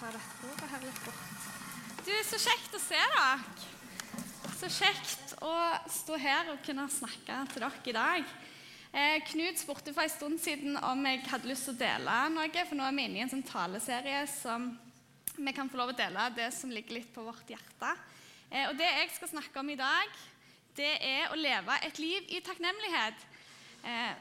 ta dette ordet her litt bort. Du, Så kjekt å se dere. Så kjekt å stå her og kunne snakke til dere i dag. Eh, Knut spurte for en stund siden om jeg hadde lyst til å dele noe. For nå er vi inne i en sånn taleserie som vi kan få lov å dele det som ligger litt på vårt hjerte. Eh, og Det jeg skal snakke om i dag, det er å leve et liv i takknemlighet. Eh,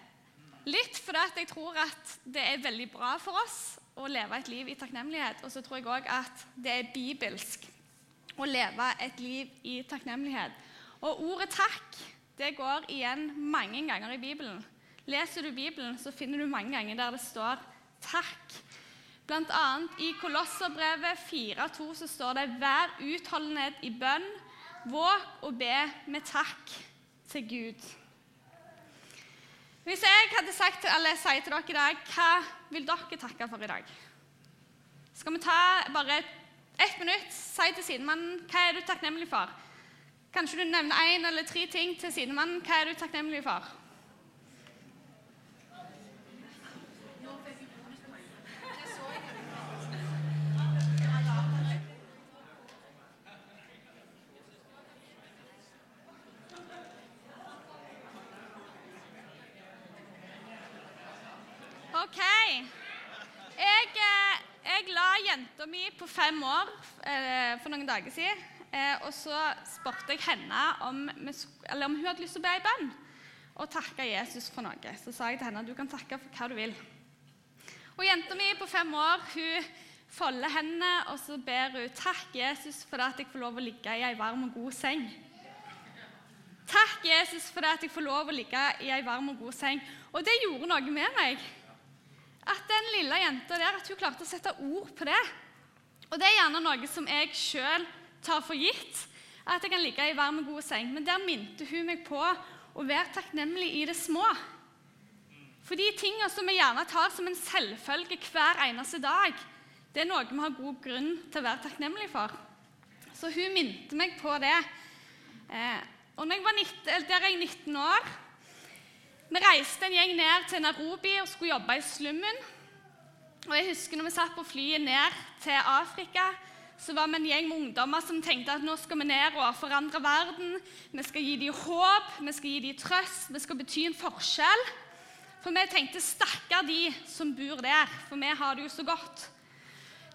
litt fordi jeg tror at det er veldig bra for oss å leve et liv i takknemlighet. Og så tror jeg òg at det er bibelsk å leve et liv i takknemlighet. Og ordet 'takk' det går igjen mange ganger i Bibelen. Leser du Bibelen, så finner du mange ganger der det står 'takk'. Blant annet i Kolosserbrevet 4,2 så står det 'Vær utholdenhet i bønn, våg og be med takk til Gud'. Hvis jeg hadde sagt til, eller sier til dere i dag, hva vil dere takke for i dag? Skal vi ta bare ett minutt? Si til sidemannen hva er du takknemlig for. Kanskje du nevner én eller tre ting til sidemannen. Hva er du takknemlig for? OK. Jeg, eh, jeg la jenta mi på fem år eh, for noen dager siden. Eh, og så spurte jeg henne om, om hun hadde lyst til å be i bønn og takke Jesus for noe. Så sa jeg til henne du kan takke for hva du vil. Og Jenta mi på fem år hun folder hendene og så ber hun takk Jesus for at jeg får lov å ligge i ei varm og god seng. Takk, Jesus, for at jeg får lov å ligge i ei varm og god seng. Og det gjorde noe med meg. At den lille jenta der, at hun klarte å sette ord på det. Og det er gjerne noe som jeg sjøl tar for gitt. At jeg kan ligge i varm og god seng. Men der minte hun meg på å være takknemlig i det små. For de tingene som vi gjerne tar som en selvfølge hver eneste dag, det er noe vi har god grunn til å være takknemlig for. Så hun minte meg på det. Eh, og når jeg var 19, der er jeg 19 år Vi reiste en gjeng ned til Nairobi og skulle jobbe i slummen. Og jeg husker når vi satt på flyet ned til Afrika, så var vi en gjeng med ungdommer som tenkte at nå skal vi ned og forandre verden. Vi skal gi dem håp, vi skal gi dem trøst, vi skal bety en forskjell. For vi tenkte stakkar de som bor der, for vi har det jo så godt.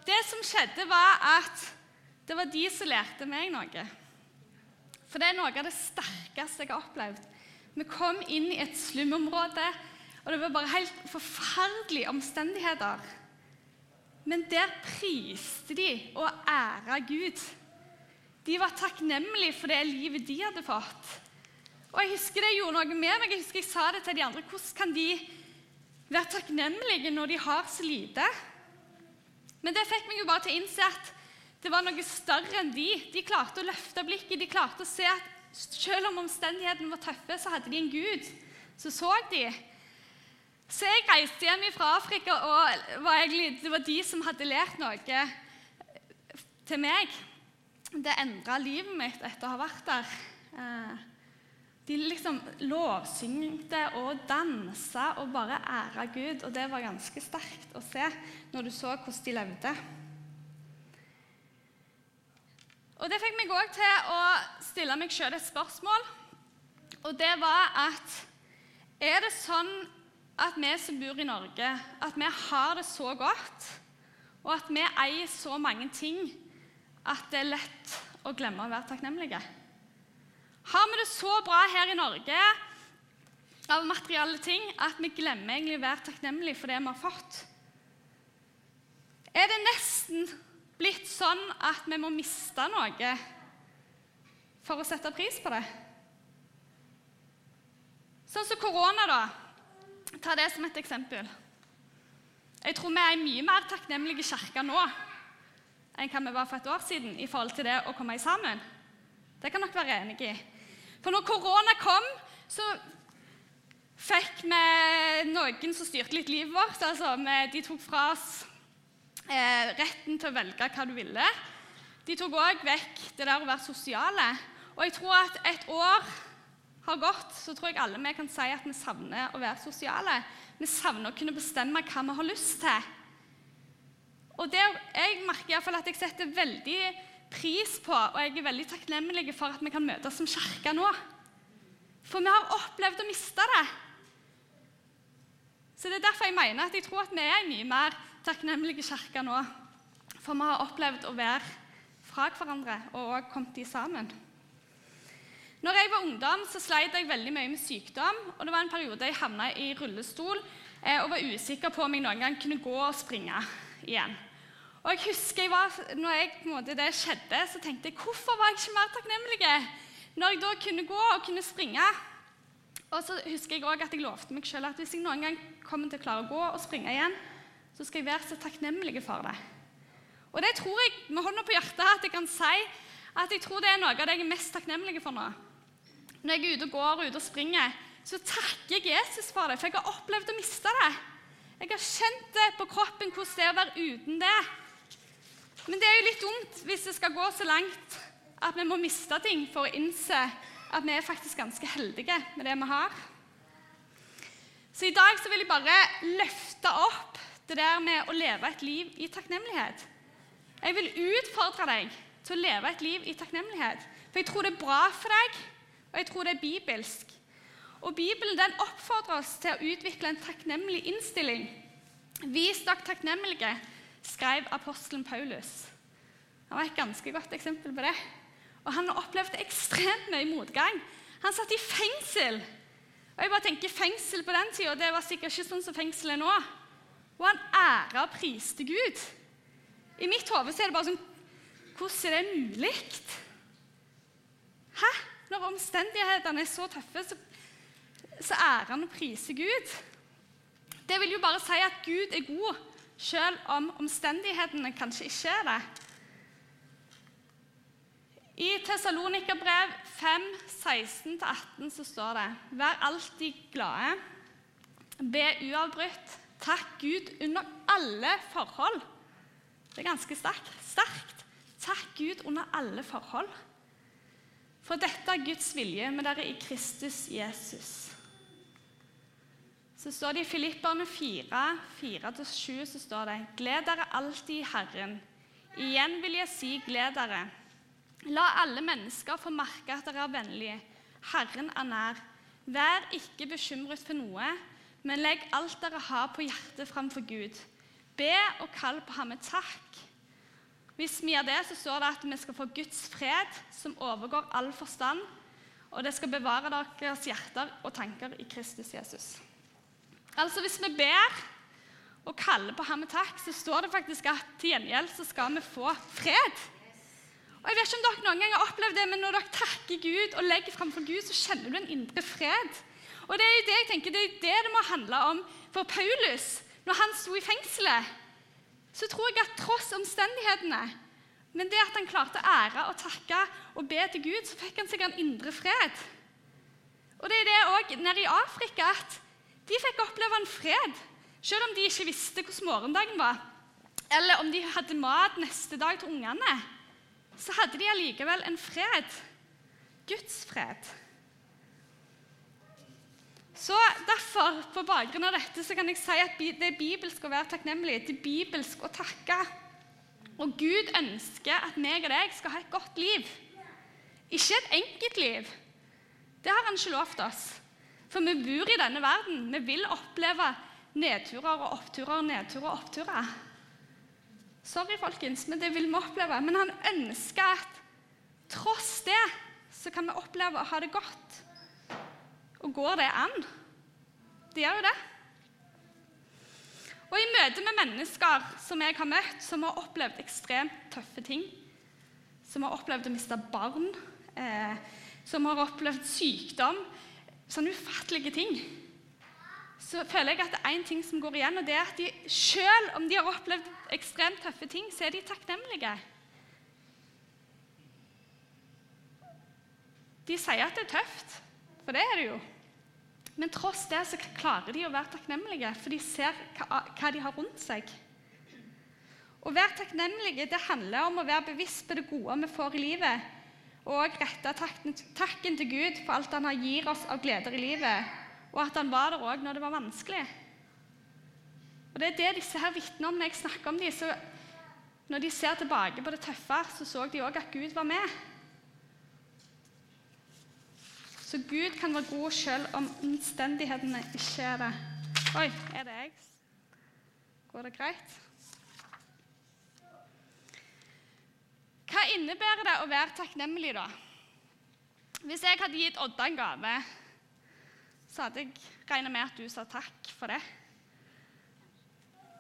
Det som skjedde, var at det var de som lærte meg noe. For det er noe av det sterkeste jeg har opplevd. Vi kom inn i et slumområde, og det var bare helt forferdelige omstendigheter. Men der priste de og æra Gud. De var takknemlige for det livet de hadde fått. Og jeg husker Det gjorde noe med meg. Jeg husker jeg sa det til de andre. Hvordan kan de være takknemlige når de har så lite? Men det fikk meg jo bare til å innse at det var noe større enn de. De klarte å løfte blikket. De klarte å se at selv om omstendighetene var tøffe, så hadde de en Gud. Så så de. Så jeg reiste hjem fra Afrika, og var egentlig, det var de som hadde lært noe til meg. Det endra livet mitt etter å ha vært der. Eh, De liksom lovsyngte og dansa og bare æra Gud, og det var ganske sterkt å se når du så hvordan de levde. Og Det fikk meg òg til å stille meg sjøl et spørsmål. Og det var at Er det sånn at vi som bor i Norge, at vi har det så godt, og at vi eier så mange ting at det er lett å glemme å være takknemlige? Har vi det så bra her i Norge av materielle ting at vi glemmer egentlig å være takknemlige for det vi har fått? Er det nesten blitt sånn at vi må miste noe for å sette pris på det? Sånn som korona, da. Ta det som et eksempel. Jeg tror vi er mye mer takknemlige kirke nå enn hva vi var for et år siden i forhold til det å komme sammen. Det kan dere være enig i. For når korona kom, så fikk vi noen som styrte litt livet vårt. Altså, de tok fra oss eh, retten til å velge hva du ville. De tok òg vekk det der å være sosiale. Og jeg tror at et år har gått, så tror jeg alle vi kan si at vi savner å være sosiale. Vi savner å kunne bestemme hva vi har lyst til. Og det jeg merker i hvert fall at jeg setter veldig pris på, og jeg er veldig takknemlig for at vi kan møtes som kirke nå. For vi har opplevd å miste det. Så Det er derfor jeg mener at jeg tror at vi er en mye mer takknemlige kirke nå. For vi har opplevd å være fra hverandre og òg kommet de sammen. Når jeg var ungdom, så sleit jeg veldig mye med sykdom. og Det var en periode jeg havna i rullestol eh, og var usikker på om jeg noen gang kunne gå og springe igjen. Og jeg husker jeg var, når jeg, måte, det skjedde, så tenkte jeg hvorfor var jeg ikke mer takknemlig når jeg da kunne gå og kunne springe. Og så husker jeg også at jeg lovte meg selv at hvis jeg noen gang kommer til å klare å gå og springe igjen, så skal jeg være så takknemlig for det. Og det tror jeg med hånda på hjertet at jeg kan si at jeg tror det er noe av det jeg er mest takknemlig for nå. Når jeg er ute og går ute og springer, så takker jeg Jesus for det, for jeg har opplevd å miste det. Jeg har kjent det på kroppen hvordan det er å være uten det. Men det er jo litt dumt hvis det skal gå så langt at vi må miste ting for å innse at vi er faktisk ganske heldige med det vi har. Så i dag så vil jeg bare løfte opp det der med å leve et liv i takknemlighet. Jeg vil utfordre deg til å leve et liv i takknemlighet. For jeg tror det er bra for deg, og jeg tror det er bibelsk. Og Bibelen den oppfordrer oss til å utvikle en takknemlig innstilling. Vis dere takknemlige, skrev apostelen Paulus. Han var et ganske godt eksempel på det. Og han opplevde ekstremt mye motgang. Han satt i fengsel. Og jeg bare tenker Fengsel på den tida var sikkert ikke sånn som fengsel er nå. Og han æra og priste Gud. I mitt hode er det bare sånn Hvordan er det mulig? Hæ? Når omstendighetene er så tøffe, så, så ærer han og priser Gud. Det vil jo bare si at Gud er god, selv om omstendighetene kanskje ikke er det. I Tessalonika-brev 5, 16-18 så står det Vær alltid glade. Be uavbrutt. Takk Gud under alle forhold. Det er ganske sterkt. sterkt. Takk Gud under alle forhold. For dette er Guds vilje med dere i Kristus Jesus. Så står det i Filipperne 4, 4-7, så står det Gled dere alltid i Herren. Igjen vil jeg si gled dere. La alle mennesker få merke at dere er vennlige. Herren er nær. Vær ikke bekymret for noe, men legg alt dere har på hjertet framfor Gud. Be og kall på ham med takk. Hvis vi gjør det, så står det at vi skal få Guds fred, som overgår all forstand, og det skal bevare deres hjerter og tanker i Kristus Jesus. Altså Hvis vi ber og kaller på ham med takk, så står det faktisk at til gjengjeld så skal vi få fred. Og jeg vet ikke om dere noen gang har opplevd det, men Når dere takker Gud og legger framfor Gud, så kjenner du en indre fred. Og Det er jo det jeg tenker, det er det det må handle om for Paulus når han sto i fengselet, så tror jeg at tross omstendighetene Men det at han klarte å ære og takke og be til Gud, så fikk han seg en indre fred. Og det er det òg nede i Afrika at de fikk oppleve en fred, selv om de ikke visste hvordan morgendagen var, eller om de hadde mat neste dag til ungene. Så hadde de allikevel en fred. Guds fred. Så Derfor, på bakgrunn av dette, så kan jeg si at det er bibelsk å være takknemlig. Det er bibelsk å takke. Og Gud ønsker at meg og deg skal ha et godt liv. Ikke et enkelt liv. Det har han ikke lovt oss. For vi bor i denne verden. Vi vil oppleve nedturer og oppturer, nedturer og oppturer. Sorry, folkens, men det vil vi oppleve. Men han ønsker at tross det så kan vi oppleve å ha det godt. Og går det an? Det gjør jo det. Og i møte med mennesker som jeg har møtt, som har opplevd ekstremt tøffe ting, som har opplevd å miste barn, eh, som har opplevd sykdom, sånne ufattelige ting, så føler jeg at det er én ting som går igjen, og det er at de, selv om de har opplevd ekstremt tøffe ting, så er de takknemlige. De sier at det er tøft, for det er det jo. Men tross det så klarer de å være takknemlige, for de ser hva, de har rundt seg. Å være takknemlige det handler om å være bevisst på det gode vi får i livet, og rette takken til Gud for alt han gir oss av gleder i livet, og at han var der òg når det var vanskelig. Og Det er det disse her vitner om når jeg snakker om dem. Når de ser tilbake på det tøffe, så så de òg at Gud var med. Så Gud kan være god selv om omstendighetene ikke er det. Oi, er det jeg? Går det greit? Hva innebærer det å være takknemlig, da? Hvis jeg hadde gitt Odda en gave, så hadde jeg regna med at du sa takk for det.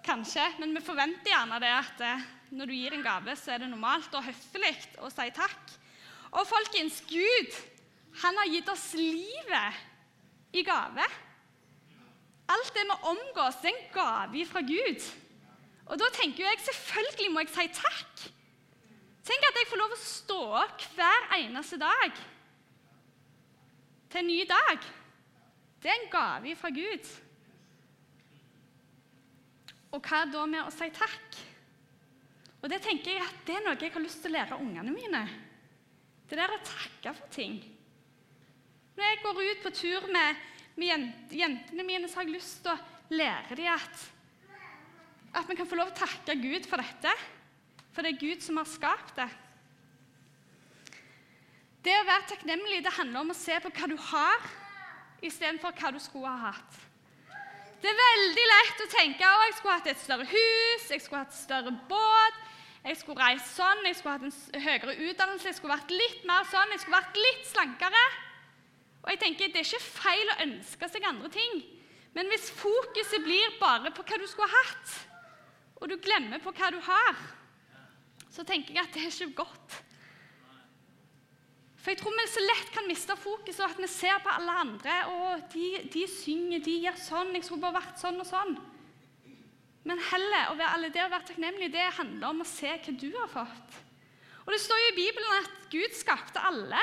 Kanskje, men vi forventer gjerne det at eh, når du gir en gave, så er det normalt og høflig å si takk. Og folkens, Gud, han har gitt oss livet i gave. Alt det vi omgås, det er en gave fra Gud. Og da tenker jeg selvfølgelig må jeg si takk. Tenk at jeg får lov å stå opp hver eneste dag til en ny dag. Det er en gave fra Gud. Og hva da med å si takk? Og Det tenker jeg at det er noe jeg har lyst til å lære ungene mine. Det der å takke for ting. Når jeg går ut på tur med, med jentene mine, så har jeg lyst til å lære dem at, at vi kan få lov til å takke Gud for dette. For det er Gud som har skapt det. Det å være takknemlig det handler om å se på hva du har, istedenfor hva du skulle ha hatt. Det er veldig lett å tenke at jeg skulle hatt et større hus, jeg skulle hatt et større båt, jeg skulle reist sånn, jeg skulle hatt en høyere utdannelse, jeg skulle vært litt mer sånn, jeg skulle vært litt slankere. Og jeg tenker, Det er ikke feil å ønske seg andre ting, men hvis fokuset blir bare på hva du skulle ha hatt, og du glemmer på hva du har, så tenker jeg at det er ikke godt. For jeg tror vi så lett kan miste fokuset, og at vi ser på alle andre. og de, de, synger, de gjør sånn. Jeg skulle bare vært sånn og sånn. Men heller å være, det å være takknemlig det handler om å se hva du har fått. Og Det står jo i Bibelen at Gud skapte alle.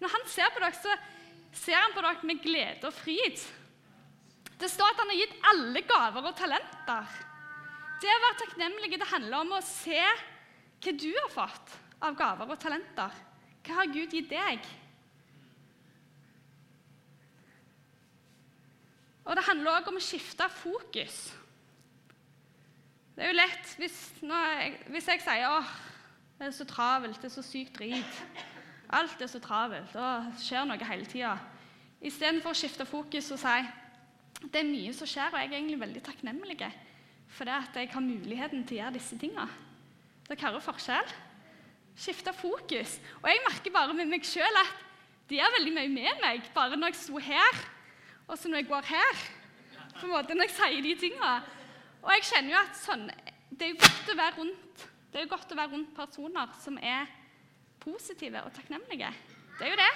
Når han ser på dere, så ser han på dere med glede og fryd. Det står at han har gitt alle gaver og talenter. Det å være takknemlig det handler om å se hva du har fått av gaver og talenter. Hva har Gud gitt deg? Og Det handler òg om å skifte fokus. Det er jo lett hvis, jeg, hvis jeg sier åh, det er så travelt, det er så sykt drit. Alt er så travelt, og skjer noe hele tida. Istedenfor å skifte fokus og si det er mye som skjer, og jeg er egentlig veldig takknemlig for det at jeg har muligheten til å gjøre disse tingene. Dere hører forskjell? Skifte fokus. Og jeg merker bare med meg sjøl at de er veldig mye med meg bare når jeg sto her, og så når jeg går her. på en måte når jeg sier de tingene. Og jeg kjenner jo at sånn, det er jo godt å være rundt det er jo godt å være rundt personer som er positive og takknemlige. Det er jo det.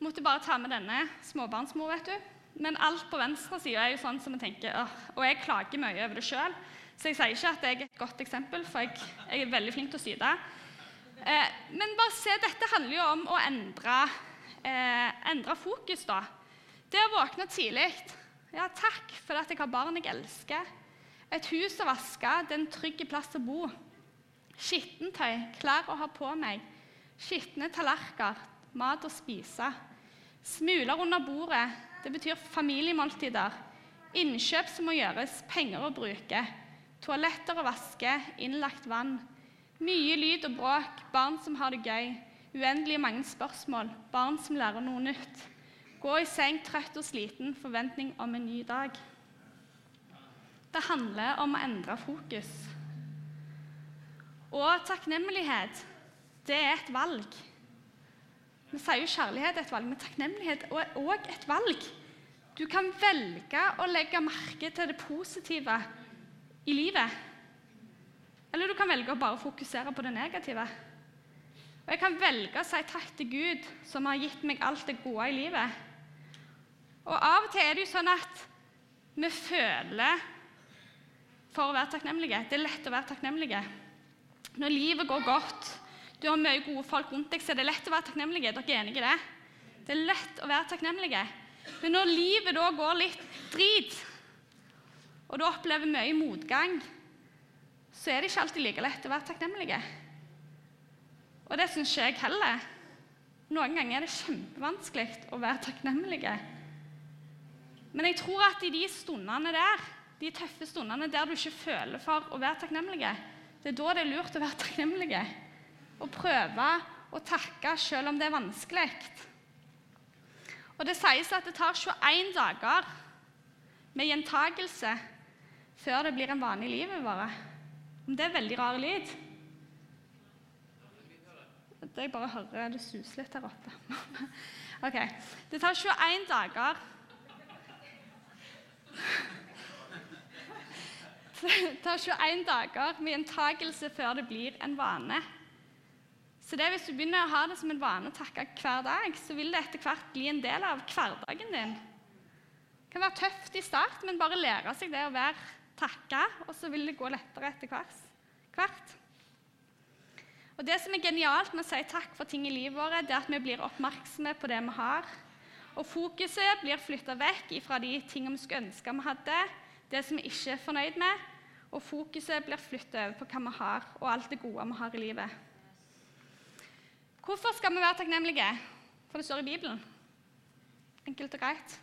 Måtte bare ta med denne småbarnsmor, vet du. Men alt på venstresida er jo sånn som vi tenker Og jeg klager mye over det sjøl, så jeg sier ikke at jeg er et godt eksempel, for jeg, jeg er veldig flink til å syde. Eh, men bare se, dette handler jo om å endre, eh, endre fokus, da. Det å våkne tidlig. Ja, takk for at jeg har barn jeg elsker. Et hus å vaske, det er en trygg plass å bo. Skittentøy, klær å ha på meg. Skitne tallerkener, mat å spise. Smuler under bordet, det betyr familiemåltider, innkjøp som må gjøres, penger å bruke, toaletter å vaske, innlagt vann. Mye lyd og bråk, barn som har det gøy, uendelig mange spørsmål, barn som lærer noe nytt. Gå i seng trøtt og sliten, forventning om en ny dag. Det handler om å endre fokus. Og takknemlighet, det er et valg. Vi sier jo kjærlighet er et valg, men takknemlighet er òg et valg. Du kan velge å legge merke til det positive i livet. Eller du kan velge å bare fokusere på det negative. Og Jeg kan velge å si takk til Gud, som har gitt meg alt det gode i livet. Og Av og til er det jo sånn at vi føler for å være takknemlige. Det er lett å være takknemlige. Når livet går godt, du har mye gode folk rundt deg, så er det lett å være takknemlige. Dere er enige i det? Det er lett å være takknemlige. Men når livet da går litt drit, og du opplever mye motgang, så er det ikke alltid like lett å være takknemlige. Og det syns ikke jeg heller. Noen ganger er det kjempevanskelig å være takknemlige. Men jeg tror at i de stundene der de tøffe stundene der du ikke føler for å være takknemlig, det er da det er lurt å være takknemlig. Og prøve å takke selv om det er vanskelig. Og Det sies at det tar 21 dager med gjentagelse før det blir en vanlig liv i våre. Om det er veldig rar lyd? Jeg bare hører det suser litt her oppe. ok. Det tar 21 dager tar 21 dager med gjentagelse før det blir en vane. Så det Hvis du begynner å ha det som en vane å takke hver dag, så vil det etter hvert bli en del av hverdagen din. Det kan være tøft i start, men bare lære seg det å være takka, og så vil det gå lettere etter hvert. Og Det som er genialt med å si takk for ting i livet vårt, det er at vi blir oppmerksomme på det vi har. Og fokuset blir flytta vekk fra de tingene vi skulle ønske vi hadde, det som vi ikke er fornøyd med, og fokuset blir flyttet over på hva vi har, og alt det gode vi har i livet. Hvorfor skal vi være takknemlige? For det står i Bibelen. Enkelt og greit.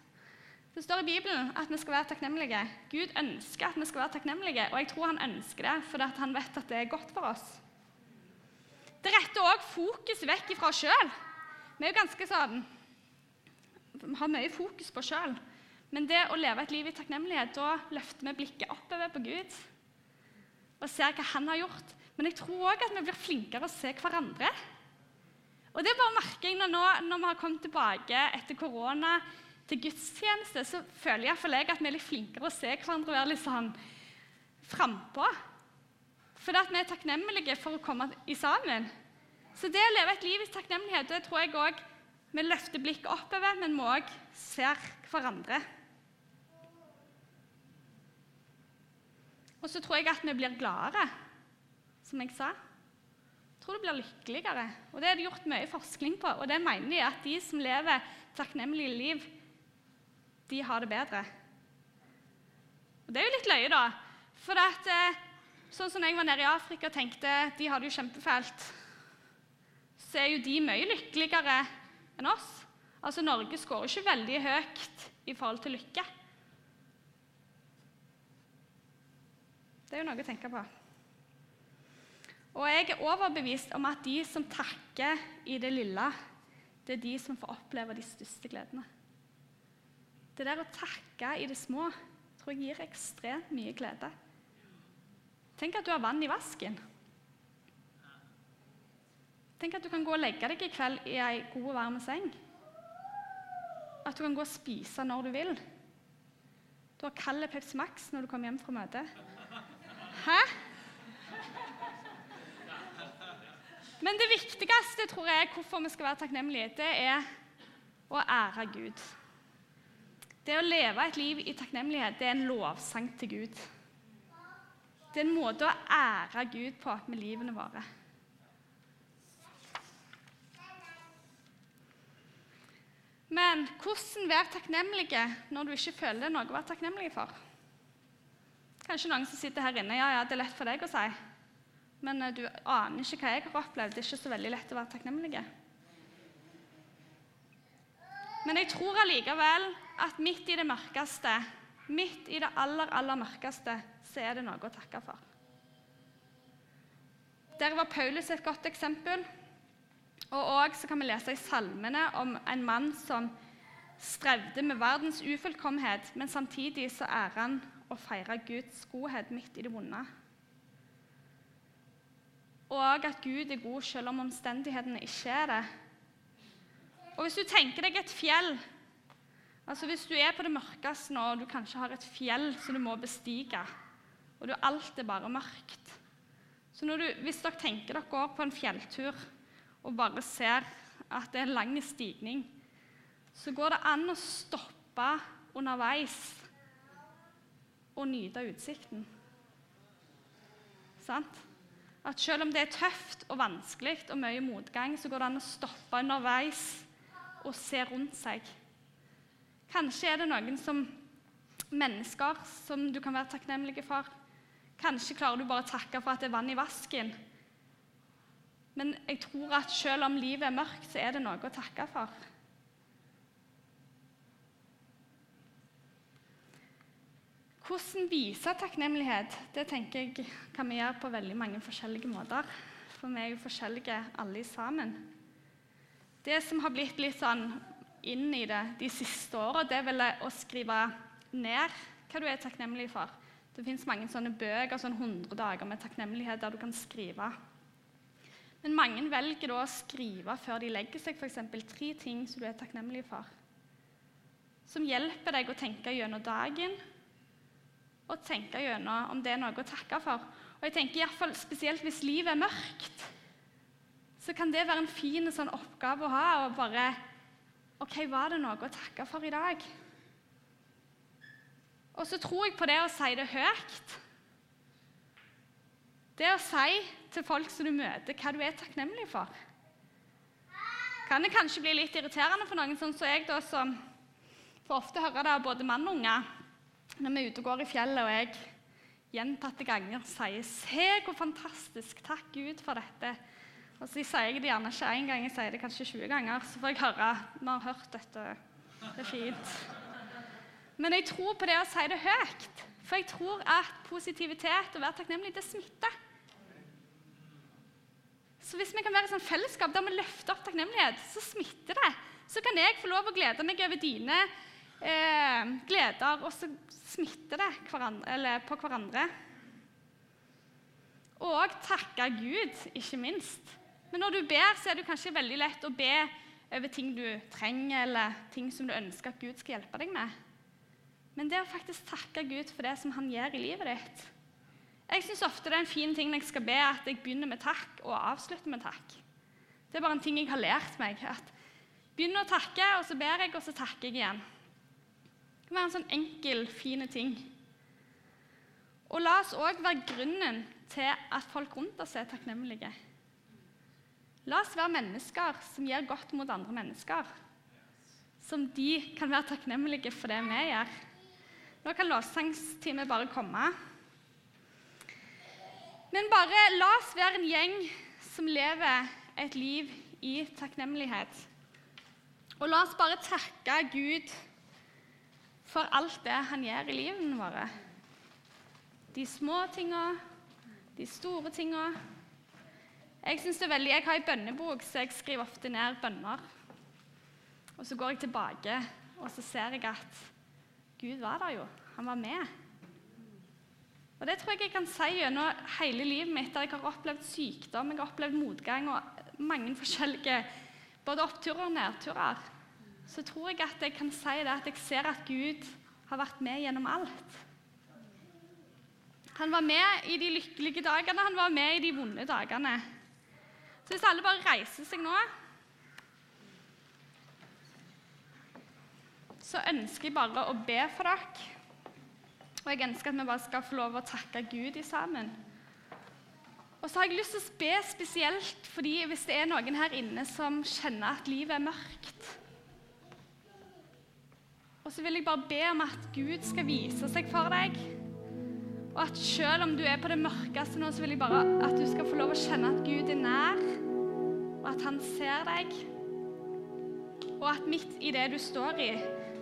Det står i Bibelen at vi skal være takknemlige. Gud ønsker at vi skal være takknemlige, og jeg tror han ønsker det fordi han vet at det er godt for oss. Det retter òg fokus vekk fra oss sjøl. Vi er jo ganske sånn Vi har mye fokus på oss sjøl. Men det å leve et liv i takknemlighet, da løfter vi blikket oppover på Gud og ser hva han har gjort. Men jeg tror òg at vi blir flinkere å se hverandre. Og det bare merker jeg nå, når vi har kommet tilbake etter korona til gudstjeneste, så føler jeg, jeg at vi er litt flinkere å se hverandre og være litt sånn frampå. Fordi at vi er takknemlige for å komme i sammen. Så det å leve et liv i takknemlighet, det tror jeg òg vi løfter blikket oppover, men vi òg ser hverandre. Og så tror jeg at vi blir gladere, som jeg sa. Jeg tror du blir lykkeligere. Og Det er det gjort mye forskning på, og det mener de at de som lever takknemlige liv, de har det bedre. Og Det er jo litt løye, da. For at, eh, sånn som jeg var nede i Afrika og tenkte de har det jo kjempefælt, så er jo de mye lykkeligere enn oss. Altså, Norge skårer ikke veldig høyt i forhold til lykke. Det er jo noe å tenke på. Og jeg er overbevist om at de som takker i det lille, det er de som får oppleve de største gledene. Det der å takke i det små tror jeg gir ekstremt mye glede. Tenk at du har vann i vasken. Tenk at du kan gå og legge deg i kveld i ei god, og varm seng. At du kan gå og spise når du vil. Du har kald Pepsi Max når du kommer hjem fra møtet. Hæ? Men det viktigste tror jeg, hvorfor vi skal være takknemlige, det er å ære Gud. Det å leve et liv i takknemlighet det er en lovsang til Gud. Det er en måte å ære Gud på med livene våre. Men hvordan være takknemlige når du ikke føler er noe å være takknemlig for? Kanskje noen som sitter her inne ja, ja, det er lett for deg å si. Men uh, du aner ikke hva jeg har opplevd. Det er ikke så veldig lett å være takknemlig. Men jeg tror allikevel at midt i det mørkeste, midt i det aller, aller mørkeste, så er det noe å takke for. Der var Paulus et godt eksempel. Og også kan vi lese i salmene om en mann som strevde med verdens ufullkommenhet, men samtidig så ærer han å feire Guds godhet midt i det vonde. Og at Gud er god selv om omstendighetene ikke er det. Og Hvis du tenker deg et fjell altså Hvis du er på det mørkeste nå, og du kanskje har et fjell som du må bestige, og du, alt er bare mørkt Så du, Hvis dere tenker dere går på en fjelltur og bare ser at det er en lang stigning, så går det an å stoppe underveis og nyte utsikten. Sant? At selv om det er tøft og vanskelig og mye motgang, så går det an å stoppe underveis og se rundt seg. Kanskje er det noen som mennesker som du kan være takknemlig for. Kanskje klarer du bare å takke for at det er vann i vasken. Men jeg tror at selv om livet er mørkt, så er det noe å takke for. Hvordan vise takknemlighet? Det tenker jeg kan vi gjøre på veldig mange forskjellige måter. For vi er jo forskjellige alle sammen. Det som har blitt litt sånn inn i det de siste åra, det er vel å skrive ned hva du er takknemlig for. Det fins mange sånne bøker, sånn 100 dager med takknemlighet, der du kan skrive. Men mange velger da å skrive før de legger seg, f.eks. tre ting som du er takknemlig for. Som hjelper deg å tenke gjennom dagen og tenke gjennom om det er noe å takke for. Og jeg tenker i hvert fall Spesielt hvis livet er mørkt, så kan det være en fin sånn oppgave å ha. og bare, OK, var det noe å takke for i dag? Og så tror jeg på det å si det høyt. Det å si til folk som du møter, hva du er takknemlig for. Kan det kanskje bli litt irriterende for noen, sånn som jeg, da, som får ofte høre det av både mann og unge når vi er ute og går i fjellet, og jeg gjentatte ganger sier 'Se hvor fantastisk! Takk Gud for dette.' Og så sier jeg det gjerne ikke én gang, jeg sier det kanskje 20 ganger. Så får jeg høre 'Vi har hørt dette. Det er fint.' Men jeg tror på det å si det høyt. For jeg tror at positivitet og være takknemlig, det smitter. Så hvis vi kan være i sånn fellesskap der vi løfter opp takknemlighet, så smitter det. Så kan jeg få lov å glede meg over dine eh, gleder, og så smitter det hverandre, på hverandre. Og takke Gud, ikke minst. Men når du ber, så er det kanskje veldig lett å be over ting du trenger, eller ting som du ønsker at Gud skal hjelpe deg med. Men det å faktisk takke Gud for det som han gjør i livet ditt Jeg syns ofte det er en fin ting når jeg skal be, at jeg begynner med takk og avslutter med takk. Det er bare en ting jeg har lært meg. at Begynner å takke, og så ber jeg, og så takker jeg igjen. Det kan være en sånn enkel, fin ting. Og la oss òg være grunnen til at folk rundt oss er takknemlige. La oss være mennesker som gjør godt mot andre mennesker. Som de kan være takknemlige for det vi gjør. Nå kan lovsangstimen bare komme. Men bare la oss være en gjeng som lever et liv i takknemlighet. Og la oss bare takke Gud for alt det han gjør i livene våre. De små tinga, de store tinga. Jeg synes det er veldig, jeg har en bønnebok, så jeg skriver ofte ned bønner. Og Så går jeg tilbake, og så ser jeg at Gud var der jo. Han var med. Og Det tror jeg jeg kan si gjennom hele livet mitt, der jeg har opplevd sykdom, jeg har opplevd motgang og mange forskjellige både oppturer og nedturer så tror jeg at jeg kan si det at jeg ser at Gud har vært med gjennom alt. Han var med i de lykkelige dagene, han var med i de vonde dagene. Så hvis alle bare reiser seg nå Så ønsker jeg bare å be for dere. Og jeg ønsker at vi bare skal få lov å takke Gud i sammen. Og så har jeg lyst til å be spesielt fordi hvis det er noen her inne som kjenner at livet er mørkt og så vil jeg bare be om at Gud skal vise seg for deg. Og at selv om du er på det mørkeste nå, så vil jeg bare at du skal få lov å kjenne at Gud er nær, og at han ser deg. Og at midt i det du står i,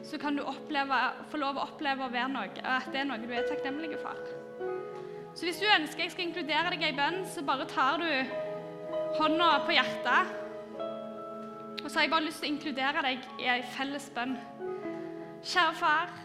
så kan du oppleve, få lov å oppleve å noe, at det er noe du er takknemlig for. Så hvis du ønsker jeg skal inkludere deg i bønn, så bare tar du hånda på hjertet. Og så har jeg bare lyst til å inkludere deg i ei felles bønn. 沙发。